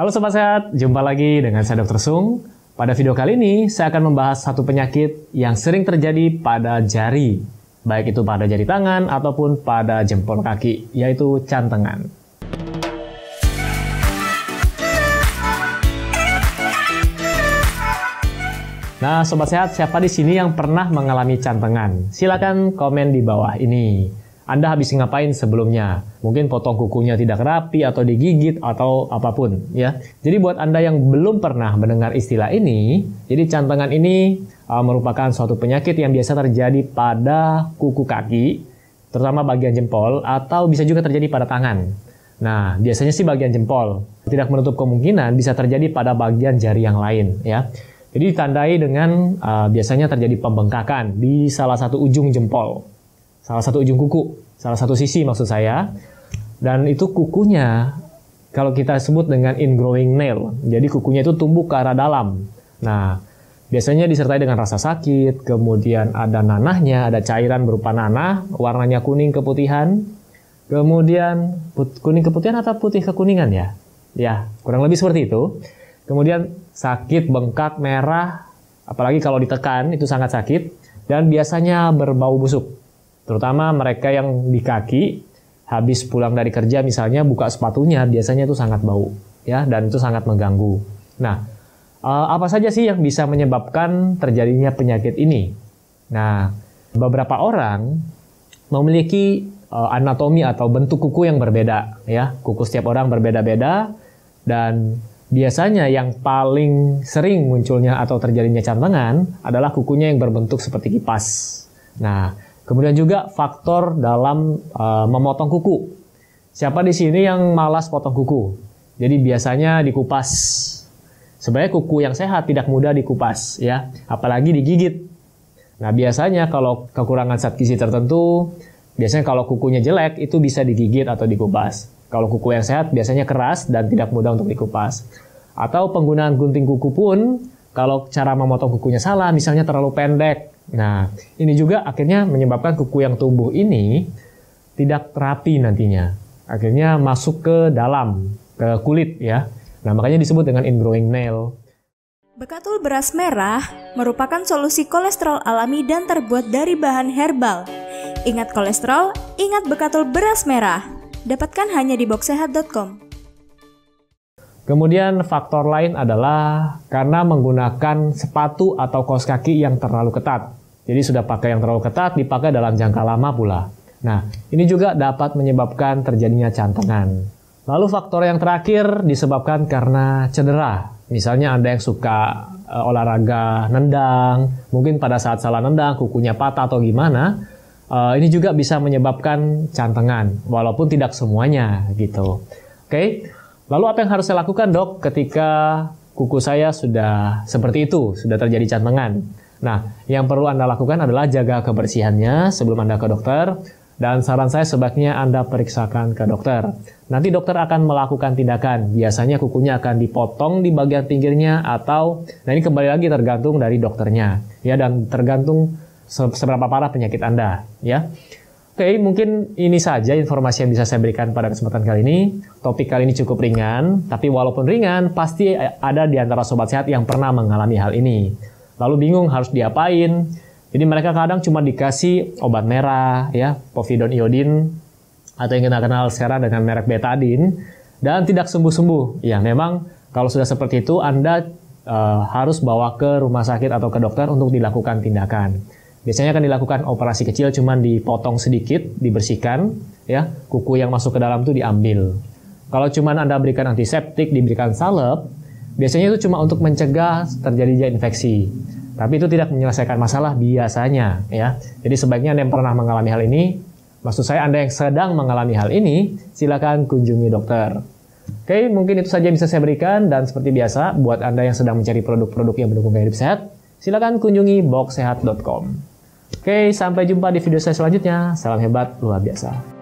Halo Sobat Sehat, jumpa lagi dengan saya Dr. Sung. Pada video kali ini, saya akan membahas satu penyakit yang sering terjadi pada jari, baik itu pada jari tangan ataupun pada jempol kaki, yaitu cantengan. Nah, Sobat Sehat, siapa di sini yang pernah mengalami cantengan? Silakan komen di bawah ini. Anda habis ngapain sebelumnya? Mungkin potong kukunya tidak rapi atau digigit atau apa pun ya. Jadi buat Anda yang belum pernah mendengar istilah ini, jadi cantengan ini uh, merupakan suatu penyakit yang biasa terjadi pada kuku kaki, terutama bagian jempol atau bisa juga terjadi pada tangan. Nah, biasanya sih bagian jempol. Tidak menutup kemungkinan bisa terjadi pada bagian jari yang lain ya. Jadi ditandai dengan uh, biasanya terjadi pembengkakan di salah satu ujung jempol, salah satu ujung kuku, salah satu sisi maksud saya. Dan itu kukunya kalau kita sebut dengan ingrowing nail, jadi kukunya itu tumbuh ke arah dalam. Nah, biasanya disertai dengan rasa sakit, kemudian ada nanahnya, ada cairan berupa nanah, warnanya kuning keputihan, kemudian kuning keputihan atau putih kekuningan ya? Ya, kurang lebih seperti itu. Kemudian sakit, bengkak, merah, apalagi kalau ditekan itu sangat sakit dan biasanya berbau busuk. Terutama mereka yang di kaki habis pulang dari kerja misalnya buka sepatunya biasanya itu sangat bau ya dan itu sangat mengganggu. Nah, eh, apa saja sih yang bisa menyebabkan terjadinya penyakit ini? Nah, beberapa orang memiliki eh, anatomi atau bentuk kuku yang berbeda ya. Kuku setiap orang berbeda-beda dan Biasanya yang paling sering munculnya atau terjadinya cantengan adalah kukunya yang berbentuk seperti kipas. Nah, kemudian juga faktor dalam uh, memotong kuku. Siapa di sini yang malas potong kuku? Jadi biasanya dikupas. Sebenarnya kuku yang sehat tidak mudah dikupas ya, apalagi digigit. Nah, biasanya kalau kekurangan zat gizi tertentu, biasanya kalau kukunya jelek itu bisa digigit atau dikupas. Kalau kuku yang sehat biasanya keras dan tidak mudah untuk dikupas. Atau penggunaan gunting kuku pun kalau cara memotong kukunya salah, misalnya terlalu pendek. Nah, ini juga akhirnya menyebabkan kuku yang tumbuh ini tidak rapi nantinya. Akhirnya masuk ke dalam, ke kulit ya. Nah, makanya disebut dengan ingrowing nail. Bekatul beras merah merupakan solusi kolesterol alami dan terbuat dari bahan herbal. Ingat kolesterol, ingat bekatul beras merah. Dapatkan hanya di boxsehat.com. Kemudian faktor lain adalah karena menggunakan sepatu atau kaos kaki yang terlalu ketat. Jadi sudah pakai yang terlalu ketat dipakai dalam jangka lama pula. Nah, ini juga dapat menyebabkan terjadinya cantengan. Lalu faktor yang terakhir disebabkan karena cedera. Misalnya Anda yang suka uh, olahraga nendang, mungkin pada saat salah nendang kukunya patah atau gimana, Uh, ini juga bisa menyebabkan cantengan, walaupun tidak semuanya gitu. Oke, lalu apa yang harus saya lakukan dok ketika kuku saya sudah seperti itu, sudah terjadi cantengan? Nah, yang perlu Anda lakukan adalah jaga kebersihannya sebelum Anda ke dokter, dan saran saya sebaiknya Anda periksakan ke dokter. Nanti dokter akan melakukan tindakan. Biasanya kukunya akan dipotong di bagian pinggirnya atau nah ini kembali lagi tergantung dari dokternya. Ya dan tergantung seberapa parah penyakit Anda, ya. Oke, mungkin ini saja informasi yang bisa saya berikan pada kesempatan kali ini. Topik kali ini cukup ringan, tapi walaupun ringan, pasti ada di antara sobat sehat yang pernah mengalami hal ini. Lalu bingung harus diapain. Jadi mereka kadang cuma dikasih obat merah, ya, povidone iodin, atau yang kita kenal sekarang dengan merek betadine, dan tidak sembuh-sembuh. Ya, memang kalau sudah seperti itu, Anda uh, harus bawa ke rumah sakit atau ke dokter untuk dilakukan tindakan. Biasanya akan dilakukan operasi kecil cuman dipotong sedikit, dibersihkan, ya. Kuku yang masuk ke dalam itu diambil. Kalau cuman Anda berikan antiseptik, diberikan salep, biasanya itu cuma untuk mencegah terjadinya infeksi. Tapi itu tidak menyelesaikan masalah biasanya, ya. Jadi sebaiknya Anda yang pernah mengalami hal ini, maksud saya Anda yang sedang mengalami hal ini, silakan kunjungi dokter. Oke, mungkin itu saja yang bisa saya berikan dan seperti biasa, buat Anda yang sedang mencari produk-produk yang mendukung gaya hidup sehat, silakan kunjungi boxsehat.com. Oke, sampai jumpa di video saya selanjutnya. Salam hebat luar biasa.